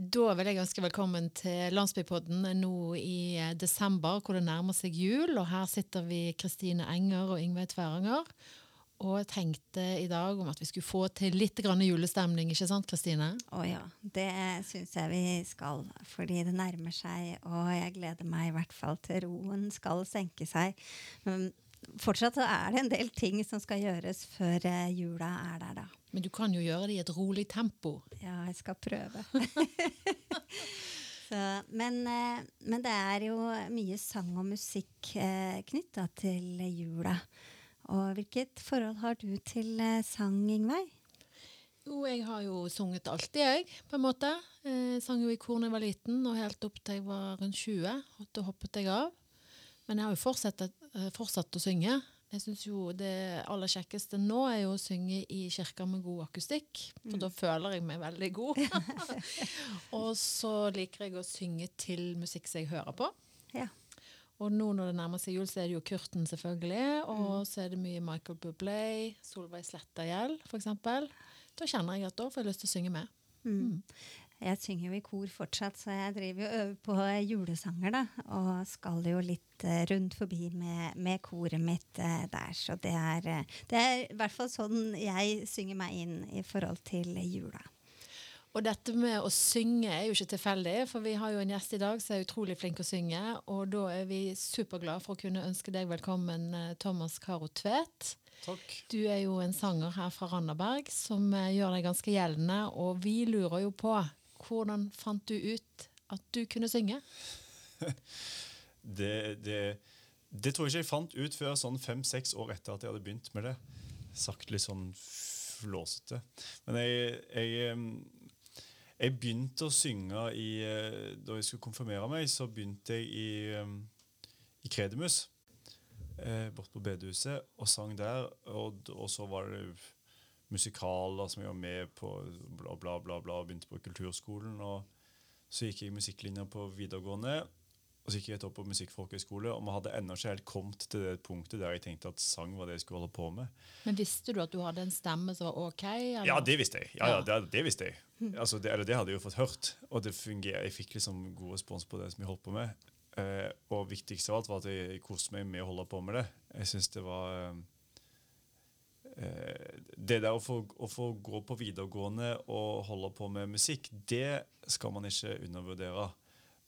Da vil jeg ønske velkommen til Landsbypodden nå i eh, desember, hvor det nærmer seg jul. Og her sitter vi Kristine Enger og Ingveig Tveranger. Og tenkte i dag om at vi skulle få til litt julestemning, ikke sant Kristine? Å ja, det syns jeg vi skal. Fordi det nærmer seg, og jeg gleder meg i hvert fall til roen skal senke seg. Men fortsatt er det en del ting som skal gjøres før eh, jula er der, da. Men du kan jo gjøre det i et rolig tempo. Ja, jeg skal prøve. Så, men, eh, men, det er jo mye sang og musikk eh, knytta til jula. Og hvilket forhold har du til sang, Ingveig? Jo, jeg har jo sunget alltid, jeg, på en måte. Jeg sang jo i kor da jeg var liten, og helt opp til jeg var rundt 20. Og da hoppet jeg av. Men jeg har jo fortsatt, fortsatt å synge. Jeg syns jo det aller kjekkeste nå er jo å synge i kirka med god akustikk. For mm. da føler jeg meg veldig god. og så liker jeg å synge til musikk som jeg hører på. Ja. Og nå når det nærmer seg jul, så er det jo Kurten, selvfølgelig. Og mm. så er det mye Michael Bublé, Solveig Slettagjell f.eks. Da kjenner jeg at da får jeg lyst til å synge med. Mm. Jeg synger jo i kor fortsatt, så jeg driver jo øver på julesanger, da. Og skal jo litt uh, rundt forbi med, med koret mitt uh, der. Så det er, uh, det er i hvert fall sånn jeg synger meg inn i forhold til jula. Og dette med å synge er jo ikke tilfeldig, for vi har jo en gjest i dag som er utrolig flink å synge. Og da er vi superglade for å kunne ønske deg velkommen, Thomas Caro Tvedt. Takk. Du er jo en sanger her fra Randaberg som gjør deg ganske gjeldende. Og vi lurer jo på hvordan fant du ut at du kunne synge? det, det, det, tror jeg ikke jeg fant ut før sånn fem-seks år etter at jeg hadde begynt med det. Sagt litt sånn flåsete. Men jeg, jeg, jeg begynte å synge i eh, Da jeg skulle konfirmere meg, så begynte jeg i, i Kredemus. Eh, bort på bedehuset og sang der. Og, og så var det musikaler som jeg var med på, bla, bla, bla, bla, begynte på kulturskolen. og Så gikk jeg musikklinja på videregående, og så gikk jeg et år på musikkfolkehøgskole. Og vi hadde ennå ikke helt kommet til det punktet der jeg tenkte at sang var det jeg skulle holde på med. Men visste du at du hadde en stemme som var ok? Eller? Ja, det visste jeg. Ja, ja, det, det, visste jeg. Altså, det, eller det hadde jeg jo fått hørt. Og det fungerer. jeg fikk liksom god respons på det som jeg holdt på med. Eh, og viktigst av alt var at jeg, koste meg med å holde på med det. Jeg synes det var... Eh, det der å få, å få, gå på videregående og holde på med musikk, det skal man ikke undervurdere.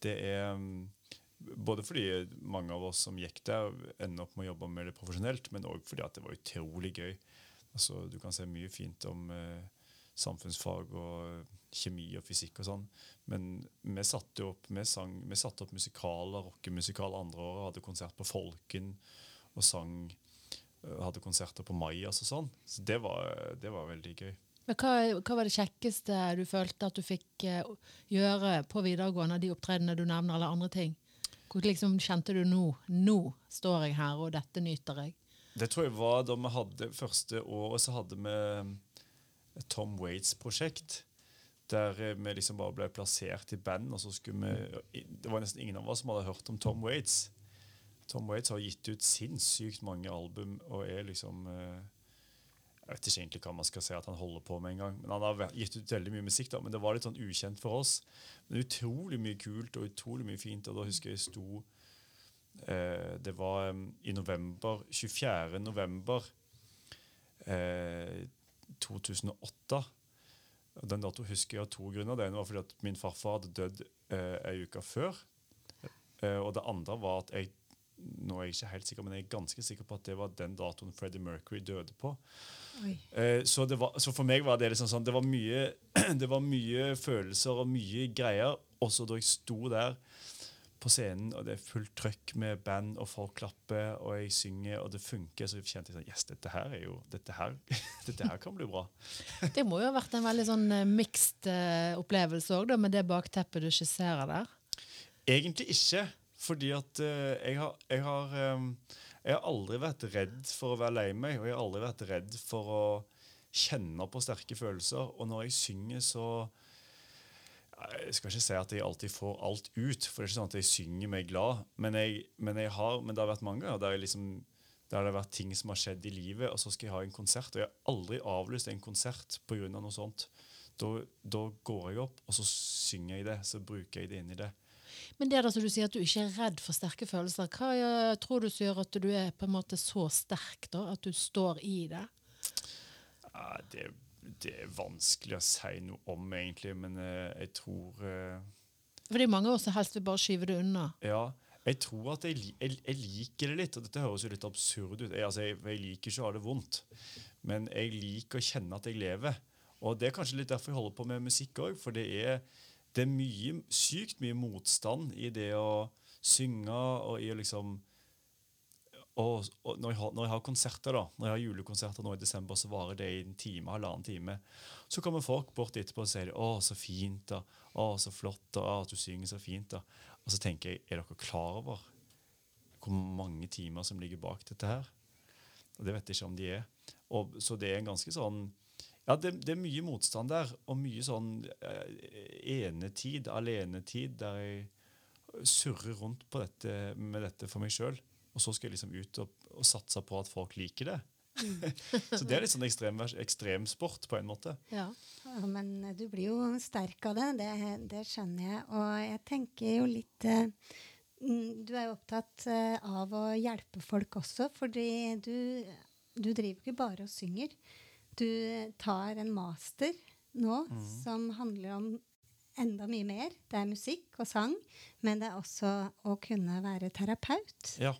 Det er mm, både fordi mange av oss som gikk der, ender opp med å jobbe med det profesjonelt, men òg fordi det var utrolig gøy. Altså, du kan se mye fint om eh, samfunnsfag og kjemi og fysikk og sånn. Men vi satte opp, vi sang, vi satte opp musikaler, rockemusikal andre året, hadde konsert på Folken og sang hadde konserter på Majas og sånn. Så det var, det var veldig gøy. Men hva, hva, var det kjekkeste du følte at du fikk uh, gjøre på videregående, de opptredenene du nevner, eller andre ting? Hvor liksom kjente du nå Nå står jeg her, og dette nyter jeg. Det tror jeg var da vi hadde første året, så hadde vi et Tom Waits-prosjekt. Der vi liksom bare ble plassert i band. og så skulle vi, Det var nesten ingen av oss som hadde hørt om Tom Waits. Tom Waits har gitt ut sinnssykt mange album og er liksom eh, Jeg vet ikke egentlig hva man skal si at han holder på med engang. Men han har gitt ut veldig mye musikk, da, men det var litt sånn ukjent for oss. Men utrolig mye kult og utrolig mye fint. Og da husker jeg jeg sto eh, Det var um, i november 24. november eh, 2008. Og Den dato husker jeg av to grunner. Det ene var fordi at min farfar hadde dødd eh, uke før. Eh, og det andre var at jeg nå er jeg ikke helt sikker, men jeg er ganske sikker på at det var den datoen Freddie Mercury døde på. Eh, så, var, så, for meg var det liksom sånn Det var mye, det var mye følelser og mye greier. Også da jeg sto der på scenen, og det er fullt trøkk med band, og folk klapper, og jeg synger, og det funker, så kjente jeg sånn Yes, dette her er jo Dette her, dette her kan bli bra. det må jo ha vært en veldig sånn uh, mixed uh, opplevelse òg, med det bakteppet du skisserer der? Egentlig ikke. Fordi at uh, jeg, har, jeg, har, um, jeg, har, aldri vært redd for å være lei meg, og jeg har aldri vært redd for å kjenne på sterke følelser. Og når jeg synger, så Jeg skal ikke si at jeg alltid får alt ut, for det er ikke sånn at jeg synger meg glad. Men, jeg, men, har, men det har vært mange ganger der, liksom, der det har vært ting som har skjedd i livet, og så skal jeg ha en konsert. Og jeg har aldri avlyst en konsert pga. noe sånt. da, da går jeg opp, og så synger jeg det. Så bruker jeg det inn i det. Men det er da som du sier at du ikke er redd for sterke følelser. Hva tror du som gjør at du er på en måte så sterk, da? At du står i det? Ja, det, det er vanskelig å si noe om, egentlig, men eh, jeg tror eh, For det er mange av oss som helst vil bare skyve det unna. Ja, jeg tror at jeg, jeg, jeg liker det litt. og Dette høres jo litt absurd ut. Jeg, altså, jeg, jeg liker ikke å ha det vondt, men jeg liker å kjenne at jeg lever. Og Det er kanskje litt derfor jeg holder på med musikk òg. For det er, det er mye, sykt mye motstand i det å synge og i å liksom og, og når, jeg har, når jeg har konserter, da, når jeg har julekonserter nå i desember, så varer det i en time, halvannen time. Så kommer folk bort etterpå og sier 'Å, så fint', da. 'Å, så flott', da. 'Å, du synger så fint', da. Og så tenker jeg, er dere klar over hvor mange timer som ligger bak dette her? Og det vet jeg ikke om de er. Og, så det er en ganske sånn Ja, det, det er mye motstand der, og mye sånn eh, enetid, alenetid, der jeg surrer rundt på dette, med dette for meg sjøl. Og så skal jeg liksom ut og, og satse på at folk liker det. så det er litt sånn ekstrem, ekstremsport på en måte. Ja. Ja, men du blir jo sterk av det, det, det skjønner jeg. Og jeg tenker jo litt eh, mm, Du er jo opptatt eh, av å hjelpe folk også, fordi du, du driver ikke bare og synger. Du tar en master nå som handler om enda mye mer. Det er musikk og sang, men det er også å kunne være terapeut. Ja.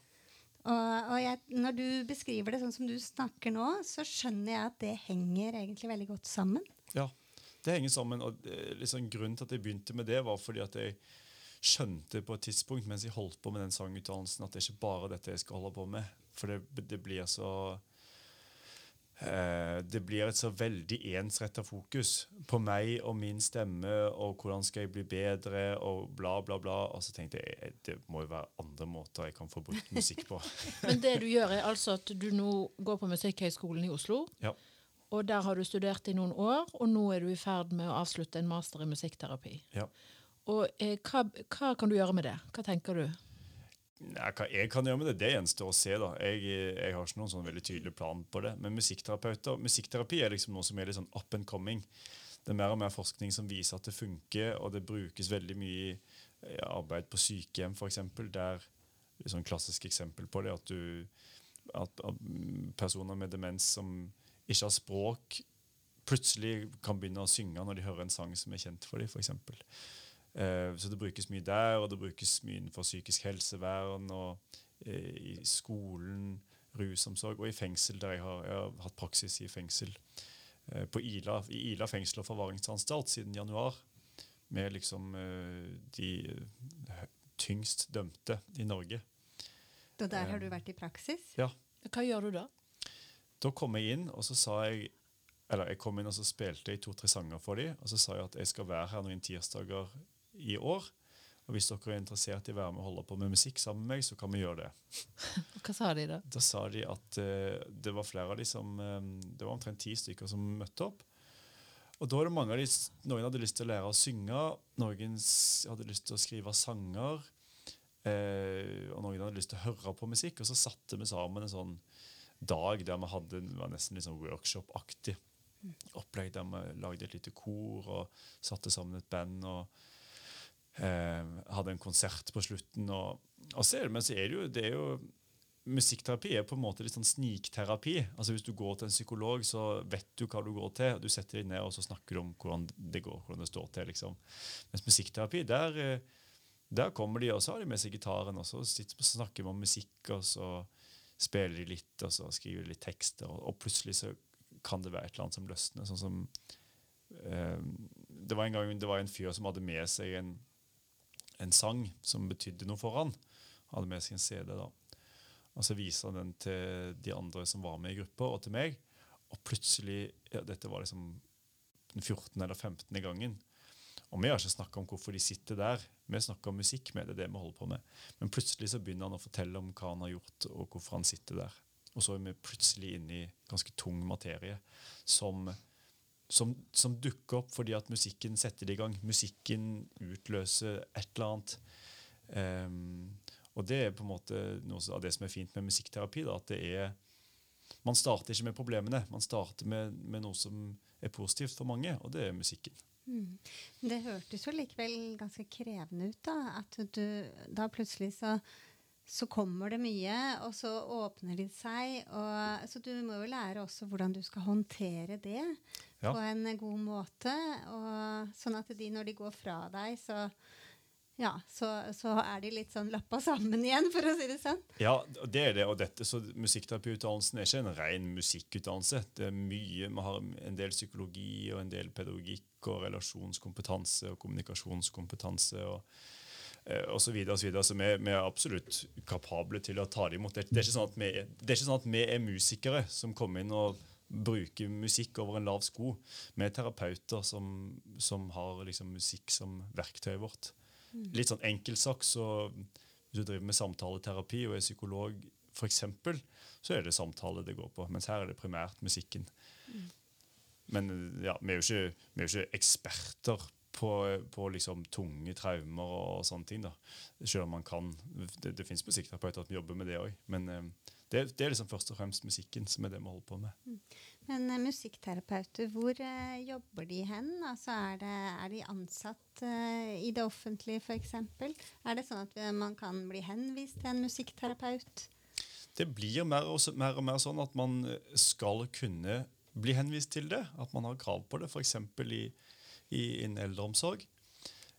Og, og jeg, når du beskriver det sånn som du snakker nå, så skjønner jeg at det henger egentlig veldig godt sammen. Ja, det henger sammen. og eh, liksom Grunnen til at jeg begynte med det, var fordi at jeg skjønte på et tidspunkt mens jeg holdt på med den sangutdannelsen, at det er ikke bare dette jeg skal holde på med. For det, det blir så Det blir et så veldig ensretta fokus på meg og min stemme og hvordan skal jeg bli bedre og bla, bla, bla. Og så tenkte jeg eh, det må jo være andre måter jeg kan få brukt musikk på. Men det du gjør, er altså at du nå går på Musikkhøgskolen i Oslo. Ja. Og der har du studert i noen år, og nå er du i ferd med å avslutte en master i musikkterapi. Ja. Og eh, hva, hva kan du gjøre med det? Hva tenker du? Nei, hva jeg kan gjøre med det, det gjenstår å se. da. Jeg, jeg har ikke noen sånn veldig tydelig plan på det. Men musikkterapeuter, musikkterapi er liksom noe som er litt sånn up and coming. Det er mer og mer forskning som viser at det funker, og det brukes veldig mye i eh, arbeid på sykehjem, f.eks. Der er sånn klassisk eksempel på det at du at, personer med demens som ikke har språk, plutselig kan begynne å synge når de hører en sang som er kjent for dem. Eh, så det brukes mye der, og det brukes mye innenfor psykisk helsevern og eh, i skolen, rusomsorg, og i fengsel, der jeg har, jeg har hatt praksis i fengsel. Eh, på Ila, I Ila fengsel og forvaringsanstalt siden januar, med liksom eh, de eh, tyngst dømte i Norge. Og der har du vært i praksis? Ja, Hva gjør du da? Da kom jeg inn, og så sa jeg Eller jeg kom inn og så spilte jeg to-tre sanger for dem. Og så sa jeg at jeg skal være her noen tirsdager i år. Og hvis dere er interessert i å være med og holde på med musikk sammen med meg, så kan vi gjøre det. Hva sa de da? Da sa de at uh, det var flere av de som um, Det var omtrent ti stykker som møtte opp. Og da er det mange av de, Noen hadde lyst til å lære å synge, noen hadde lyst til å skrive sanger. uh, og noen hadde lyst til å høre på musikk. Og så satte vi sammen en sånn dag der vi hadde det var nesten litt sånn workshop-aktig opplegg. Der vi lagde et lite kor og satte sammen et band. og hadde en konsert på slutten. Og, og så er det, men så er det jo, det er jo Musikkterapi er på en måte litt sånn snikterapi. Altså Hvis du går til en psykolog, så vet du hva du går til. Du setter deg ned og så snakker du om hvordan det går, hvordan det står til. liksom. Mens musikkterapi, der, eh, der kommer de, og så har de med seg gitaren, og så sitter, snakker vi om musikk, og så spiller de litt, og så skriver de litt tekster, og, og plutselig så kan det være et eller annet som løsner. sånn som eh, Det var en gang det var en fyr som hadde med seg en, en sang som betydde noe for han. Hadde med seg en CD. da. Og så viser han den til de andre som var med i gruppa, og til meg. Og plutselig ja, Dette var liksom den 14. eller 15. gangen. Og vi har ikke snakka om hvorfor de sitter der. Vi snakker om musikk med det, det vi holder på med. Men plutselig så begynner han å fortelle om hva han har gjort, og hvorfor han sitter der. Og så er vi plutselig inne i ganske tung materie som, som, som dukker opp fordi at musikken setter det i gang. Musikken utløser et eller annet. Um, og det er på en måte noe av det som er fint med musikkterapi. Da, at det er Man starter ikke med problemene, man starter med, med noe som er positivt for mange, og det er musikken. Mm. Det hørtes jo likevel ganske krevende ut, da. At du da plutselig så så kommer det mye, og så åpner de seg. Og, så du må jo lære også hvordan du skal håndtere det Ja. på en god måte. Og, sånn at de, når de går fra deg, så, ja, så, så er de litt sånn lappa sammen igjen, for å si det sånn. Ja, det er det. Og dette, så Musikkterapiutdannelsen er ikke en ren musikkutdannelse. Det er mye, Vi har en del psykologi og en del pedagogikk og relasjonskompetanse og kommunikasjonskompetanse. og eh, og så videre, så videre. Så vi, vi er absolutt kapable til å ta det imot. Det, det, er sånn at vi, det er ikke sånn at vi er musikere som kommer inn og bruker musikk over en lav sko. Vi er terapeuter som, som har liksom musikk som verktøyet vårt. Litt sånn enkelt sagt, så hvis du driver med samtaleterapi og er psykolog, f.eks., så er det samtale det går på. Mens her er det primært musikken. Men ja, vi er jo ikke, vi er jo ikke eksperter på, på liksom tunge traumer og sånne ting. da. Selv om man kan Det, det fins musikkterapeuter som jobber med det òg. Men eh, det, det er liksom først og fremst musikken som er det vi holder på med. Men eh, musikkterapeuter, hvor eh, jobber de hen? Altså, er, det, er de ansatt i det offentlige, f.eks.? Er det sånn at man kan bli henvist til en musikkterapeut? Det blir mer og, mer og mer sånn at man skal kunne bli henvist til det. At man har krav på det, f.eks. i innen eldreomsorg.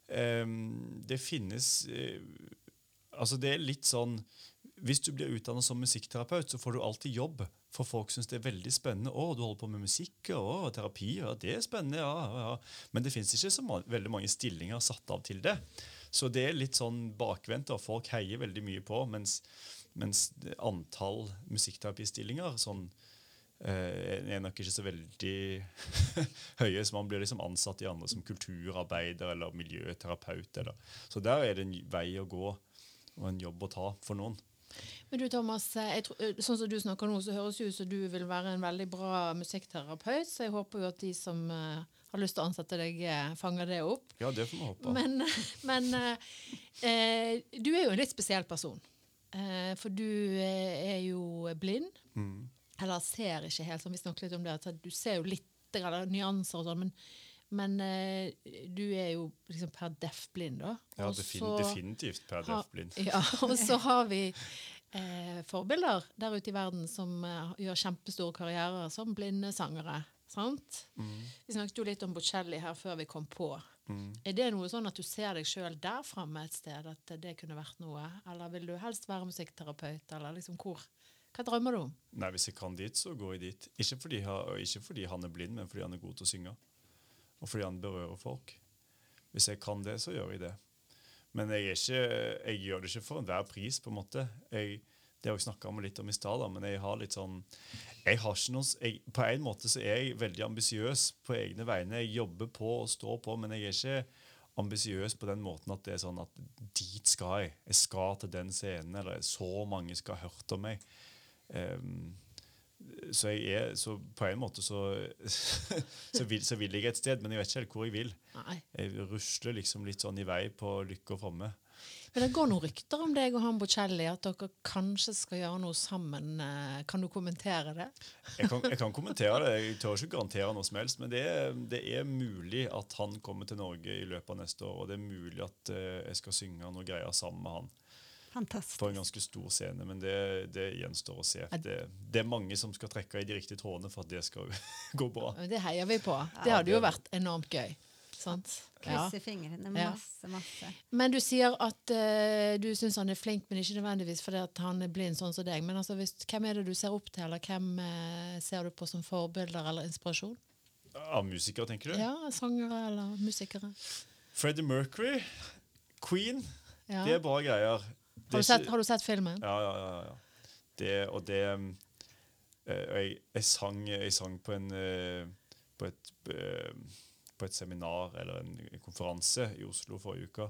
Det finnes eh, Altså, det er litt sånn Hvis du blir utdannet som musikkterapeut, så får du alltid jobb. For folk syns det er veldig spennende. 'Å, du holder på med musikk og terapi.' Ja, det er spennende, ja. ja. Men det fins ikke så veldig mange stillinger satt av til det. Så det er litt sånn bakvendt. og Folk heier veldig mye på, mens, mens antall musikkterapistillinger sånn, eh, er nok ikke så veldig høye. Så man blir liksom ansatt i andre som kulturarbeider eller miljøterapeut. Eller. Så der er det en vei å gå og en jobb å ta for noen. Men du Thomas, eh, jeg tror, eh, sånn som du snakker nå, så høres det ut som du vil være en veldig bra musikkterapeut. Så jeg håper jo at de som har lyst til å ansette deg, fanger det opp. Ja, det får vi håpe. Men, men eh, du er jo en litt spesiell person. Eh, for du er jo blind. Mm. Eller ser ikke helt, som vi snakket litt om det. At du ser jo litt eller, nyanser og sånn, men, men eh, du er jo liksom per deff blind, da. Ja, defin definitivt per ha- deaf-blind. Ja, og så har vi eh, forbilder der ute i verden som eh, gjør kjempestore karrierer som blinde sangere. Sant? Mm. Vi snakket jo litt om Bocelli her før vi kom på. Mm. Er det noe sånn at du ser deg sjøl der framme et sted, at det kunne vært noe? Eller vil du helst være musikkterapeut, eller liksom hvor? Hva drømmer du om? Nei, Hvis jeg kan dit, så går jeg dit. Ikke fordi, ikke fordi han er blind, men fordi han er god til å synge. Og fordi han berører folk. Hvis jeg kan det, så gjør jeg det. Men jeg, ikke, jeg gjør det ikke for enhver pris, på en måte. Jeg, det har jeg snakka litt om i stad, men jeg har litt sånn jeg har ikke noe, jeg, På en måte så er jeg veldig ambisiøs på egne vegne. Jeg jobber på og står på, men jeg er ikke ambisiøs på den måten at det er sånn at dit skal jeg. Jeg skal til den scenen, eller så mange skal ha hørt om meg. Ehm, så jeg er så på en måte så, så, vil, så vil jeg et sted, men jeg vet ikke helt hvor jeg vil. Nei. Jeg rusler liksom litt sånn i vei på lykke og fromme. Men det går noen rykter om deg og han Bocelli, at dere kanskje skal gjøre noe sammen. Eh, Kan du kommentere det? Jeg kan, jeg kan kommentere det, jeg tør ikke garantere noe som helst, men det er, det er mulig at han kommer til Norge i løpet av neste år, og det er mulig at eh, jeg skal synge noen greier sammen med han Fantastisk. For en ganske stor scene, men det, det gjenstår å se. Det, det er mange som skal trekke i de riktige trådene for at det skal gå bra. Det heier vi på. Det hadde jo vært enormt gøy. Sant? Ja. Fingrene masse, masse. Men du sier at uh, du syns han er flink, men ikke nødvendigvis fordi at han er blind sånn som deg. Men altså, hvis, hvem er det du ser opp til, eller hvem uh, ser du på som forbilder eller inspirasjon? Av musikere, tenker du? Ja, Sangere eller musikere? Freddie Mercury, Queen, Ja. det er bra greier. Har, du sett, har du sett filmen? Ja, ja, ja. ja. Det, og det eh, jeg, jeg, sang, jeg sang på en eh, på et, eh, på et seminar eller en konferanse i Oslo forrige uke.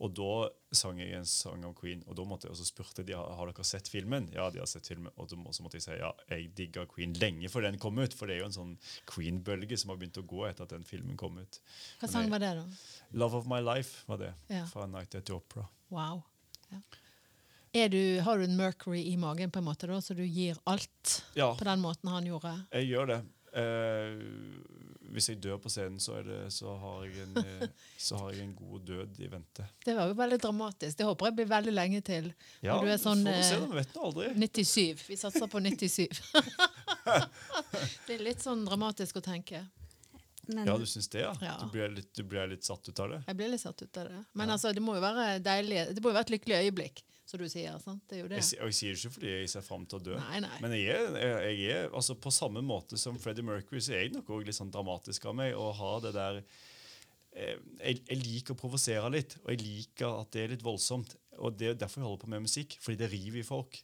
Og da sang jeg en sang om Queen, og da måtte jeg, og så spurte de har dere sett filmen. Ja, de har sett filmen. Og så måtte jeg si ja, jeg digga Queen lenge før den kom ut. For det er jo en sånn Queen-bølge som har begynt å gå etter at den filmen kom ut. Hva sang var det, da? Love of My Life var det, Ja. fra Night at the Opera. Wow. Er du, har du en Mercury i magen, på en måte, da, så du gir alt Ja, på den måten han gjorde? jeg gjør det. Eh, hvis jeg dør på scenen, så, er det, så, har jeg en, eh, så har jeg en god død i vente. Det var jo veldig dramatisk. Det håper jeg blir veldig lenge til. Ja, du er sånn, får vi se, eh, vi vet nå aldri. 97. Vi satser på 97. det er litt sånn dramatisk å tenke. Men Ja, du syns det, ja? Ja. Du, blir litt, du blir litt satt ut av det? Jeg blir litt satt ut av det. Men altså, det må jo være deilig. Det må jo være et lykkelig øyeblikk, som du sier. sant? Det er jo det. Jeg, og jeg sier det ikke fordi jeg ser fram til å dø. Nei, nei. Men jeg er, jeg, er altså på samme måte som Freddie Mercury, så er jeg nok også litt sånn dramatisk av meg og har det der eh, jeg, jeg liker å provosere litt, og jeg liker at det er litt voldsomt. Og det er derfor jeg holder på med musikk, fordi det river i folk.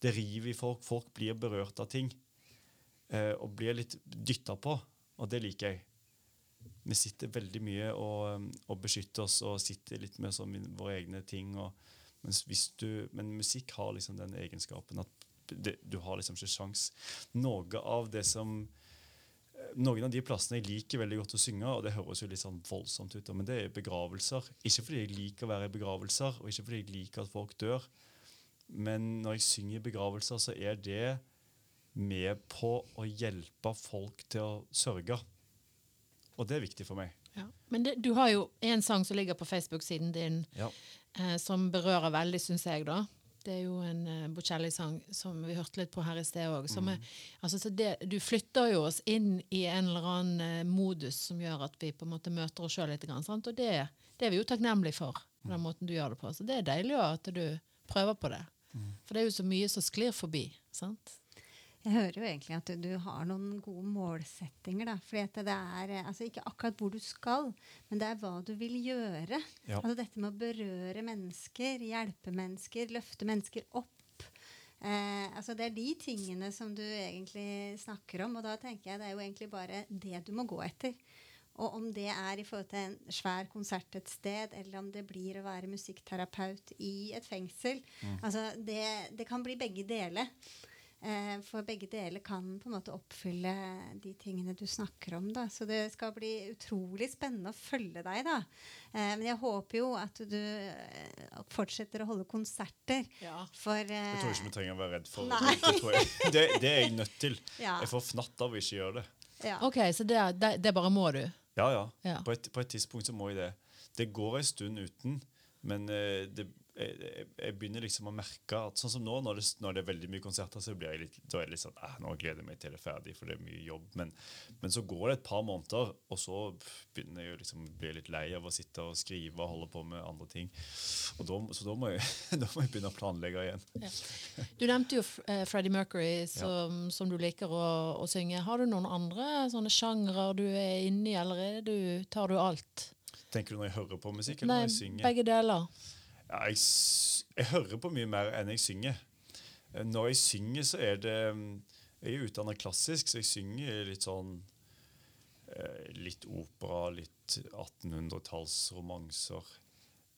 Det river i folk. Folk blir berørt av ting. Eh, og blir litt dytta på, og det liker jeg. Vi sitter veldig mye og, um, og beskytter oss og sitter litt med sånn våre egne ting. Og, du, men musikk har liksom den egenskapen at det, du har liksom ikke sjans. Noe av det som eh, noen av de plassene jeg liker veldig godt å synge, og det høres jo litt sånn voldsomt ut, men det er begravelser. Ikke fordi jeg liker å være i begravelser, og ikke fordi jeg liker at folk dør, men når jeg synger i begravelser, så er det med på å hjelpe folk til å sørge. Og det er viktig for meg. Ja. Men det, du har jo en sang som ligger på Facebook-siden din, Ja. eh, som berører veldig, syns jeg, da. Det er jo en uh, Bocelli-sang som vi hørte litt på her i sted òg. Altså, du flytter jo oss inn i en eller annen uh, modus som gjør at vi på en måte møter oss sjøl litt. Grann, sant? Og det, det er vi jo takknemlige for, på den måten du gjør det på. Så det er deilig at du prøver på det. For det er jo så mye som sklir forbi. sant? Jeg hører jo egentlig at du, du har noen gode målsettinger. da, fordi det er eh, altså Ikke akkurat hvor du skal, men det er hva du vil gjøre. Ja. Altså Dette med å berøre mennesker, hjelpe mennesker, løfte mennesker opp. Eh, altså Det er de tingene som du egentlig snakker om. Og da tenker jeg det er jo egentlig bare det du må gå etter. Og om det er i forhold til en svær konsert et sted, eller om det blir å være musikkterapeut i et fengsel altså det, det kan bli begge deler. Eh, for begge deler kan på en måte oppfylle de tingene du snakker om. Da. Så det skal bli utrolig spennende å følge deg. da. Eh, men jeg håper jo at du eh, fortsetter å holde konserter. Ja. For jeg tror ikke vi trenger å være redd for. Det. Det, det er jeg nødt til. Ja. Jeg får fnatt av å ikke gjøre det. ja. OK, så det, det, det bare må du. Ja, ja. Ja. På, et, på et tidspunkt så må jeg det. Det går en stund uten, men eh, det, jeg, jeg- jeg begynner liksom å merke at sånn som nå, når det, når det er veldig mye konserter, så blir jeg litt, da er det litt sånn eh, Nå gleder jeg meg til det er ferdig, for det er mye jobb. Men, men så går det et par måneder, og så begynner jeg å liksom bli litt lei av å sitte og skrive og holde på med andre ting. Og da, så da må, jeg, da må jeg begynne å planlegge igjen. Du nevnte jo uh, Freddie Mercury, som, som du liker å, å synge. Har du noen andre sånne sjangre du er inne i, eller er du, tar du alt? Tenker du når jeg hører på musikk, eller Nei, når jeg synger? begge deler. Ja, jeg, jeg hører på mye mer enn jeg synger. Eh, Når jeg synger, så er det mm, Jeg er utdannet klassisk, så jeg synger litt sånn eh, Litt opera, litt 1800-tallsromanser.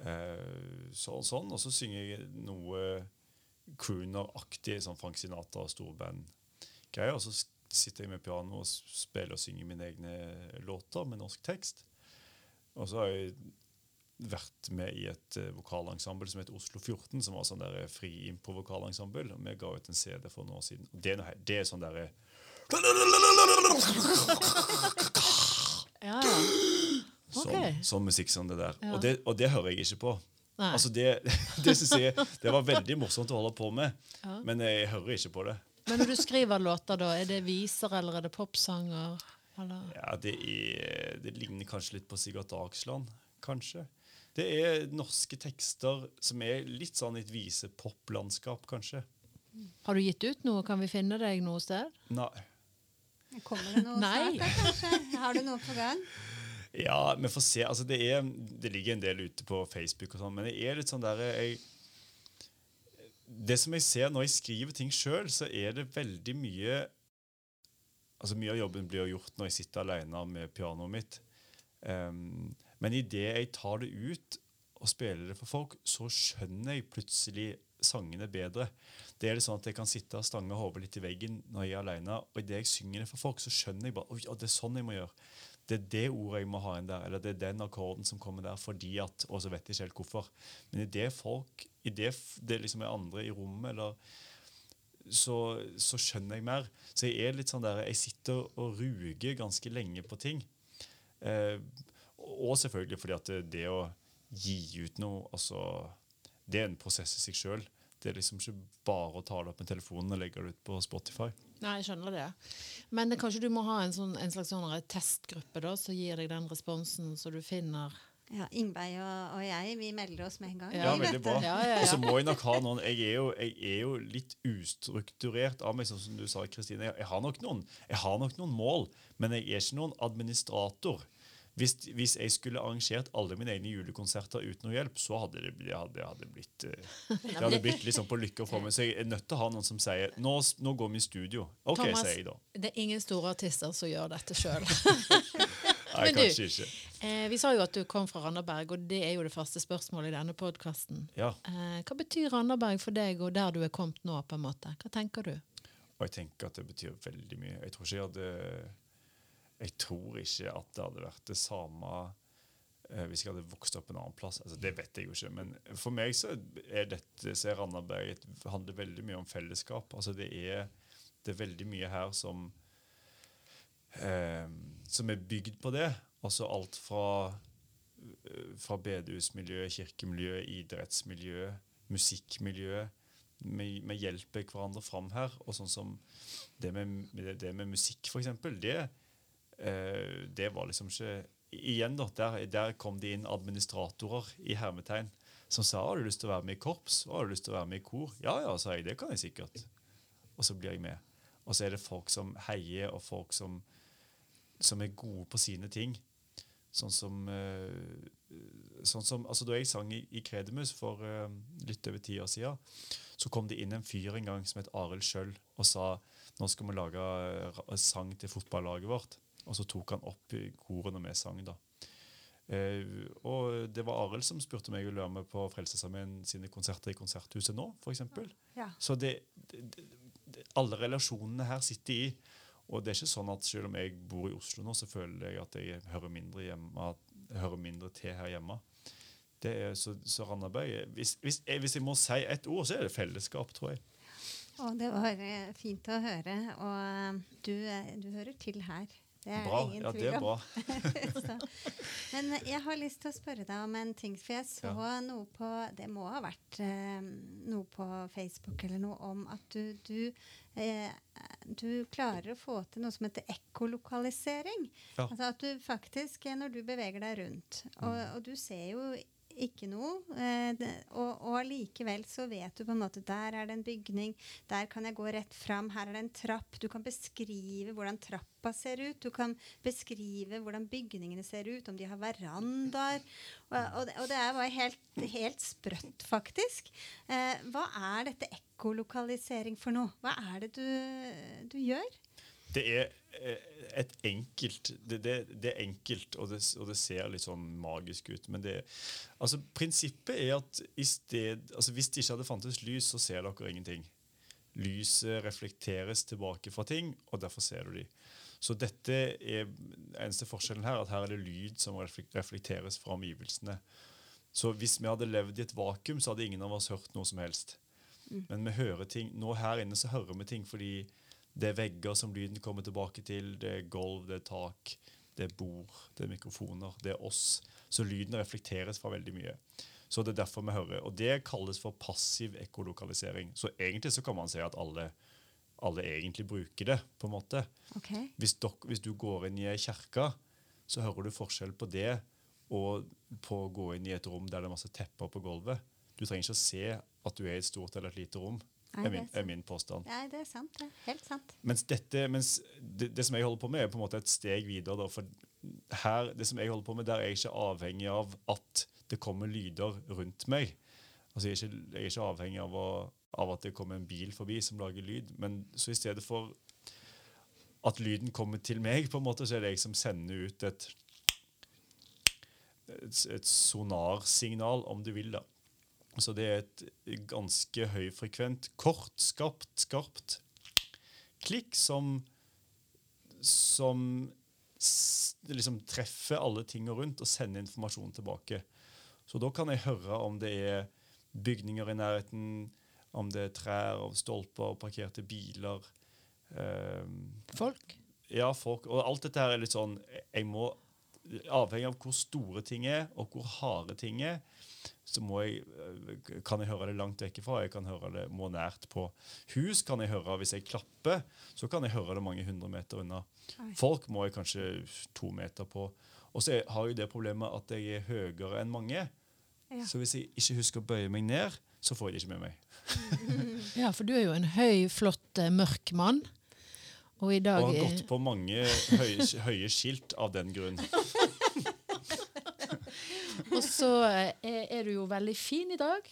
Sånn, så, sånn. Og så synger jeg noe crooner-aktig, sånn Frank Sinatra og storband-greier. Og så sitter jeg med piano og spiller og synger mine egne låter med norsk tekst. Og så har jeg vært med i et uh, vokalensemble som heter Oslo 14, som var sånn der eh, fri impro-vokalensemble. Og vi ga ut en CD for noen år siden. Og det det er sånn derre Ja, ja. sånn, sånn musikk som det der. Ja. Og, det, og det hører jeg ikke på. Altså det, det synes jeg det var veldig morsomt å holde på med, Ja. men jeg hører ikke på det. Men når du skriver låter, da, er det viser eller er det popsanger? Eller? Ja, det, er, det ligner kanskje litt på Sigurd Dagsland, kanskje. Det er norske tekster som er litt sånn et visepoplandskap, kanskje. Har du gitt ut noe? Kan vi finne deg noe sted? Nei. Kommer det noe Nei. snart, kanskje? Har du noe på gang? Ja, vi får se. Altså, det, er, det ligger en del ute på Facebook, og sånn, men det er litt sånn der jeg, Det som jeg ser når jeg skriver ting sjøl, så er det veldig mye Altså Mye av jobben blir gjort når jeg sitter alene med pianoet mitt. Um, men idet jeg tar det ut og spiller det for folk, så skjønner jeg plutselig sangene bedre. Det er det sånn at Jeg kan sitte og stange hodet litt i veggen når jeg er alene, og idet jeg synger det for folk, så skjønner jeg bare at det er sånn jeg må gjøre. det er det ordet jeg må ha inn der, eller det er den akkorden som kommer der fordi at Og så vet jeg ikke helt hvorfor. Men i det folk, i det, det liksom er andre i rommet, eller så, så skjønner jeg mer. Så jeg er litt sånn der, jeg sitter og ruger ganske lenge på ting. Eh, og selvfølgelig fordi at det, det å gi ut noe altså, Det er en prosess i seg sjøl. Det er liksom ikke bare å ta det opp med telefonen og legge det ut på Spotify. Nei, jeg skjønner det. Men det, kanskje du må ha en, sånn, en slags sånn testgruppe da, som gir deg den responsen, så du finner Ja, Ingveig og, og jeg, vi melder oss med en gang. Ja, veldig bra. Ja, Ja, ja, Og så må jeg nok ha noen Jeg er jo, jeg er jo litt ustrukturert av meg, sånn som du sa, Kristine. Jeg, jeg, har nok noen, jeg har nok noen mål, men jeg er ikke noen administrator. Hvis, hvis jeg skulle arrangert alle mine egne julekonserter uten noe hjelp, så hadde det, hadde, det hadde blitt eh, Det hadde blitt litt sånn på lykke og for meg. Så jeg er nødt til å ha noen som sier nå, nå går vi i studio. OK, Thomas, sier jeg da. Det er ingen store artister som gjør dette sjøl. Nei, Men du- kanskje ikke. eh, vi sa jo at du kom fra Randaberg, og det er jo det første spørsmålet i denne podkasten. Ja. Eh, hva betyr Randaberg for deg, og der du er kommet nå? på en måte? Hva tenker du? Og jeg tenker at det betyr veldig mye. Jeg tror ikke jeg hadde Jeg tror ikke at det hadde vært det samme eh, hvis jeg hadde vokst opp en annen plass. Altså, det vet jeg jo ikke. Men for meg så er dette så er Randaberg et, handler veldig mye om fellesskap. Altså, det, er, det er veldig mye her som eh, som er bygd på det. Altså alt fra, eh, fra bedehusmiljø, kirkemiljø, idrettsmiljø, musikkmiljø. Vi, hjelper hverandre fram her. Og sånn som det med, det, med musikk, eksempel, det, det var liksom ikke Igjen, da, der, der kom det inn administratorer i hermetegn som sa har du lyst til å være med i korps og har du lyst til å være med i kor. Ja, ja, sa jeg. Det kan jeg sikkert. Og så blir jeg med. Og så er det folk som heier, og folk som, som er gode på sine ting. Sånn som, eh, sånn som altså Da jeg sang i, i Kredemus for uh, litt over ti år siden, så kom det inn en fyr en gang som het Arild Schjøll og sa nå skal vi lage eh, sang til fotballaget vårt. Og så tok han opp korene vi sang. da. Eh, og det var Arild som spurte om jeg ville være med på Frelsesarmeen sine konserter i Konserthuset nå, f.eks. Ja. Så det, det, det, alle relasjonene her sitter i. Og det er ikke sånn at selv om jeg bor i Oslo nå, så føler jeg at jeg hører mindre, hjemme, hører mindre til her hjemme. Det er så, så Randaberg hvis, hvis, jeg, hvis jeg må si ett ord, så er det fellesskap, tror jeg. Og det var eh, fint å høre. Og eh, du, eh, du hører til her. Det er Bra. ingen Ja, det tvil er om. bra. Men jeg har lyst til å spørre deg om en ting. For jeg så noe på Det må ha vært eh, noe på Facebook eller noe om at du, du, eh, du klarer å få til noe som heter ekkolokalisering. Ja. Altså at du faktisk, når du beveger deg rundt, og, Mm. og du ser jo ikke noe, eh, og, og allikevel så vet du på en måte Der er det en bygning, der kan jeg gå rett fram, her er det en trapp. Du kan beskrive hvordan trappa ser ut. Du kan beskrive hvordan bygningene ser ut, om de har verandaer. Og, og, det, og det er bare helt, helt sprøtt, faktisk. Eh, hva er dette ekkolokalisering for noe? Hva er det du, du gjør? Det er eh, et enkelt Det, det, det er enkelt, og det, og det ser litt sånn magisk ut. Men det altså Prinsippet er at i sted, altså hvis det ikke hadde fantes lys, så ser dere ingenting. Lyset reflekteres tilbake fra ting, og derfor ser du de. Så dette er eneste forskjellen her, at her er det lyd som reflekteres fra omgivelsene. Så hvis vi hadde levd i et vakuum, så hadde ingen av oss hørt noe som helst. Men vi hører ting, nå her inne så hører vi ting fordi det er vegger som lyden kommer tilbake til, det er gulv, det er tak, det er bord, det er mikrofoner, det er oss. Så lyden reflekteres fra veldig mye. Så det er derfor vi hører. Og det kalles for passiv ekkolokalisering. Så egentlig så kan man si at alle, alle egentlig bruker det, på en måte. Okay. Hvis, dok, hvis du går inn i ei kjerke, så hører du forskjell på det og på å gå inn i et rom der det er masse tepper på gulvet. Du trenger ikke å se at du er i et stort eller et lite rom, Nei, er min, er min påstand. Nei, det er sant. Det er helt sant. Mens, dette, mens det, det som jeg holder på med, er på en måte et steg videre. Da, for her, det som jeg holder på med, der er jeg ikke avhengig av at det kommer lyder rundt meg. Altså, jeg, er ikke, jeg er ikke avhengig av, å, av at det kommer en bil forbi som lager lyd. Men så i stedet for at lyden kommer til meg, på en måte, så er det jeg som sender ut et, et, et sonarsignal, om du vil. da. Så det er et ganske høyfrekvent, kort, skarpt, skarpt klikk som, som liksom treffer alle tingene rundt og sender informasjon tilbake. Så da kan jeg høre om det er bygninger i nærheten, om det er trær og stolper og parkerte biler. Um, Folk. ja, folk, og alt dette her er litt sånn Jeg må, Avhengig av hvor store ting er, og hvor harde ting er, så må jeg, eh, kan jeg høre det langt vekk ifra. Jeg kan høre det må nært på. Hus kan jeg høre hvis jeg klapper. Så kan jeg høre det mange hundre meter unna. Folk må jeg kanskje to meter på. Og så har jeg det problemet at jeg er høyere enn mange. Ja. Så hvis jeg ikke husker å bøye meg ned, så får jeg det ikke med meg. Ja, for du er jo en høy, flott, eh, mørk mann. Og i dag Og har gått på mange høye, høye skilt av den grunn. Og så eh, er, du jo veldig fin i dag.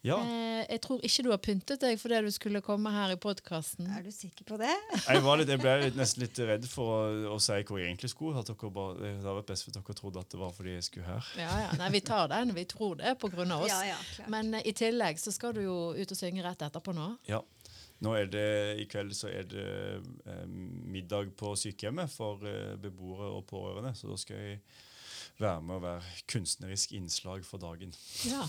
Ja, Eh, jeg tror ikke du har pyntet deg fordi du skulle komme her i podkasten. Er du sikker på det? jeg, var litt, jeg ble litt, nesten litt redd for å, å si hvor jeg egentlig skulle. At dere bare, det hadde vært best hvis dere trodde at det var fordi jeg skulle her. Ja, ja. Nei, vi tar den. Vi tror det av oss. Ja, ja. Men eh, i tillegg så skal du jo ut og synge rett etterpå nå. Ja. Nå er det, I kveld så er det eh, middag på sykehjemmet for eh, beboere og pårørende. Så da skal jeg være med å være kunstnerisk innslag for dagen. Ja.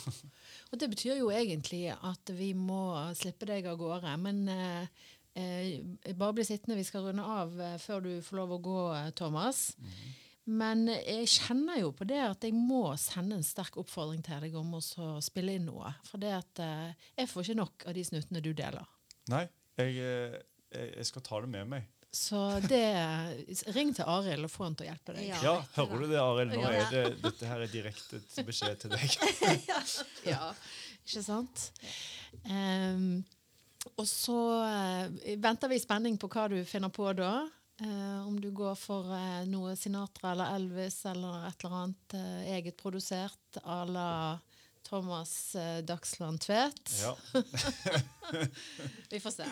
Og det betyr jo egentlig at vi må slippe deg av gårde. Men eh, eh, bare bli sittende, vi skal runde av eh, før du får lov å gå, eh, Thomas. Men jeg kjenner jo på det at jeg må sende en sterk oppfordring til deg om å spille inn noe. For det at jeg får ikke nok av de snuttene du deler. Nei, jeg, jeg jeg skal ta det med meg. Så det Ring til Arild og få han til å hjelpe deg. Ja. Ja, hører du det, Arild? Nå er det, dette her er direkte beskjed til deg. Ja, ikke sant? Um, og så uh, venter vi i spenning på hva du finner på da. Uh, om du går for uh, noe Sinatra eller Elvis eller et eller annet eget produsert à la Thomas Dagsland Tvedt. Ja. Vi får se.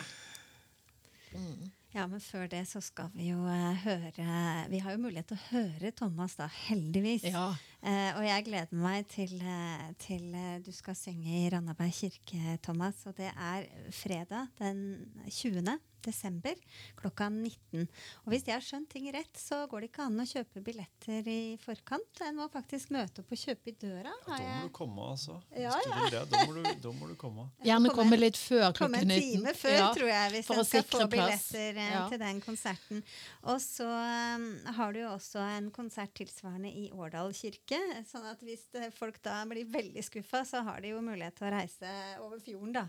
Ja, men før det så skal vi jo eh, høre Vi har jo mulighet til å høre Thomas, da, heldigvis. Ja. Eh, og jeg gleder meg til, eh, til eh, du skal synge i Randaberg kirke, Thomas. Og det er fredag den 20. desember klokka 19. Og hvis jeg har skjønt ting rett, så går det ikke an å kjøpe billetter i forkant. En må faktisk møte opp og kjøpe i døra. Da må du komme, altså. Ja, Hvis du vil det, da, må du, da må du komme. Gjerne Komme- litt før Komme en 19. time før, Ja. tror jeg, hvis en skal få billetter eh, Ja. til den konserten. Og så um, har du jo også en konsert tilsvarende i Årdal kirke. Sånn at hvis folk da blir veldig skuffa, så har de jo mulighet til å reise over fjorden, da.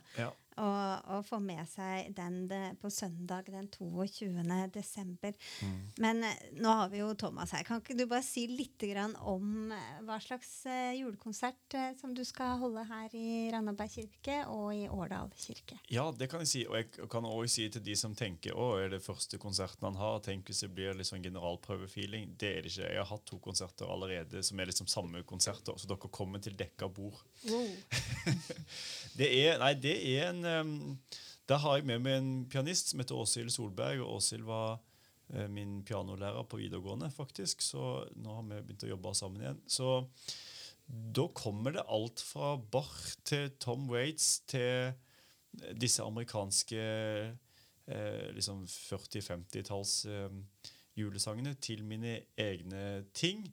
Og, og få med seg den de, på søndag den 22. desember. Mm. Men eh, nå har vi jo Thomas her. Kan ikke du bare si litt grann om eh, hva slags eh, julekonsert eh, som du skal holde her i Randaberg kirke og i Årdal kirke? Ja, det kan jeg si. Og jeg kan også si til de som tenker å, er det første konserten han har, tenk hvis det blir litt sånn generalprøvefeeling. Det er det ikke. Jeg har hatt to konserter allerede som er liksom samme konserter, så dere kommer til dekka bord. Det er, nei, det er en um, Der har jeg med meg en pianist som heter Åshild Solberg. og Åshild var eh, min pianolærer på videregående, faktisk. Så nå har vi begynt å jobbe sammen igjen. Så da kommer det alt fra Bach til Tom Waits til disse amerikanske eh, liksom 40-50-talls eh, julesangene til mine egne ting.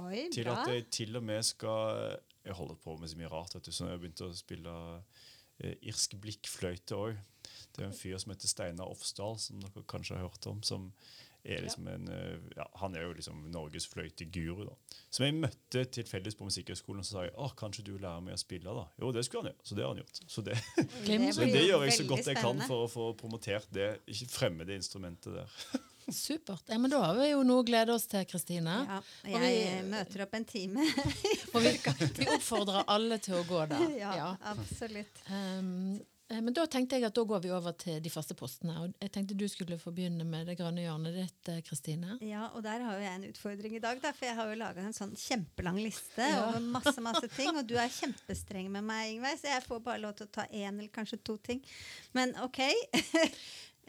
Oi, Til at jeg til og med skal Jeg holder på med så mye rart. vet du, så jeg har begynt å spille eh, irsk blikkfløyte òg. Det er en fyr som heter Steinar Ofsdal, som dere kanskje har hørt om. som er liksom en, eh, ja, Han er jo liksom Norges fløyteguru. da. Som jeg møtte tilfeldigvis på Musikkhøgskolen, og så sa jeg å, kanskje du lærer meg å spille. da? Jo, det skulle han gjøre. Så det har han gjort. Så det, det, det gjør jeg så godt jeg kan for å få promotert det ikke fremmede instrumentet der. Supert. Ja, men da har vi jo noe å glede oss til, Kristine. Ja, jeg vi- møter opp en time. Og vi, vi oppfordrer alle til å gå der. ja, Ja. absolutt. Um, men da tenkte jeg at da går vi over til de faste postene. Og jeg tenkte du skulle få begynne med det grønne hjørnet ditt, eh, Kristine. Ja, og der har jo jeg en utfordring i dag, da, for jeg har jo laga en sånn kjempelang liste Ja. over masse masse ting. Og du er kjempestreng med meg, Ingveig, så jeg får bare lov til å ta én eller kanskje to ting. Men OK.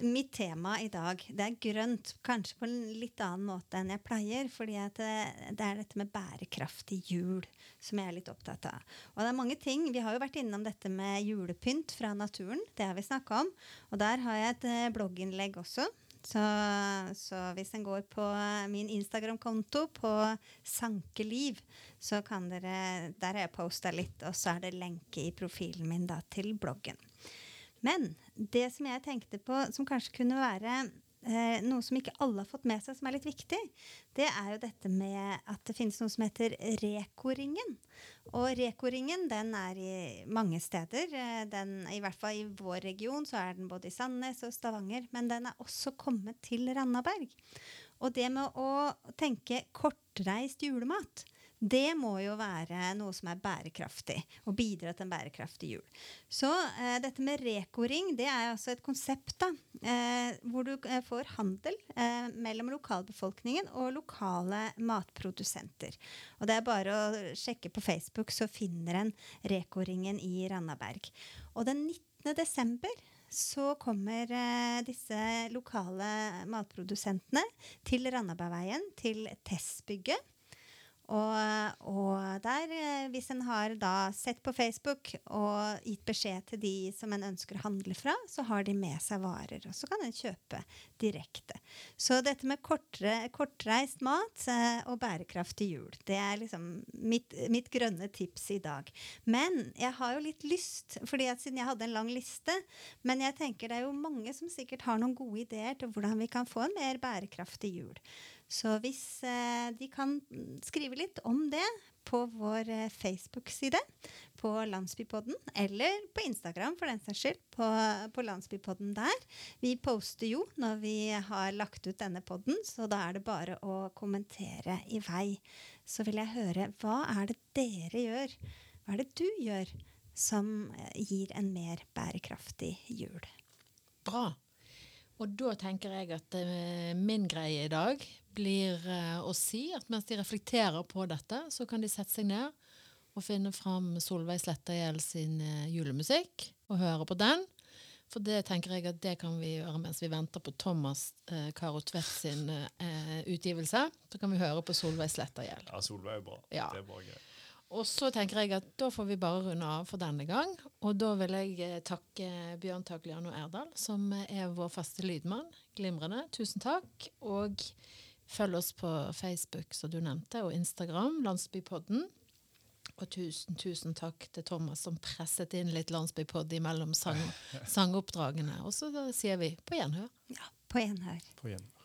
Mitt tema i dag det er grønt, kanskje på en litt annen måte enn jeg pleier. fordi det, det er dette med bærekraftig jul som jeg er litt opptatt av. Og det er mange ting, Vi har jo vært innom dette med julepynt fra naturen. Det har vi snakka om. Og der har jeg et eh, blogginnlegg også. Så, så hvis en går på min Instagram-konto på Sankeliv, så kan dere Der har jeg posta litt, og så er det lenke i profilen min da til bloggen. Men det som jeg tenkte på, som kanskje kunne være eh, noe som ikke alle har fått med seg, som er litt viktig, det er jo dette med at det finnes noe som heter Reko-ringen. Og Reko-ringen den er i mange steder. Eh, den, I hvert fall i vår region så er den både i Sandnes og Stavanger. Men den er også kommet til Randaberg. Og det med å tenke kortreist julemat, det må jo være noe som er bærekraftig, og bidra til en bærekraftig jul. Så eh, dette med Reko-ring, det er altså et konsept da, eh, hvor du eh, får handel eh, mellom lokalbefolkningen og lokale matprodusenter. Og det er bare å sjekke på Facebook, så finner en Reko-ringen i Randaberg. Og den 19. desember så kommer eh, disse lokale matprodusentene til Randabergveien, til Tessbygget. Og, og der, eh, hvis en har da sett på Facebook og gitt beskjed til de som en ønsker å handle fra, så har de med seg varer, og så kan en kjøpe direkte. Så dette med kortre, kortreist mat eh, og bærekraftig jul, det er liksom mitt, mitt, grønne tips i dag. Men jeg har jo litt lyst, fordi at siden jeg hadde en lang liste, men jeg tenker det er jo mange som sikkert har noen gode ideer til hvordan vi kan få en mer bærekraftig jul. Så hvis eh, de kan skrive litt om det på vår eh, Facebook-side på Landsbypodden, eller på Instagram for den saks skyld, på, på Landsbypodden der. Vi poster jo når vi har lagt ut denne podden, så da er det bare å kommentere i vei. Så vil jeg høre hva er det dere gjør, hva er det du gjør, som eh, gir en mer bærekraftig jul? Bra. Og da tenker jeg at min greie i dag blir uh, å si at mens de reflekterer på dette, så kan de sette seg ned og finne fram Solveig Slettagjeld sin uh, julemusikk og høre på den. For det tenker jeg at det kan vi gjøre mens vi venter på Thomas eh, Caro Tvedt sin eh, utgivelse. Så kan vi høre på Solveig Slettagjeld. Ja, Solveig er bra. Ja. Det er bra gøy. Og så tenker jeg at da får vi bare runde av for denne gang. Og da vil jeg eh, takke Bjørn Tagliano Erdal, som er vår faste lydmann. Glimrende. Tusen takk. Og følg oss på Facebook, som du nevnte, og Instagram, Landsbypodden. Og tusen, tusen takk til Thomas som presset inn litt landsbypodd imellom sang, sangoppdragene. Og så sier vi på gjenhør. Ja, på gjenhør. På gjenhør.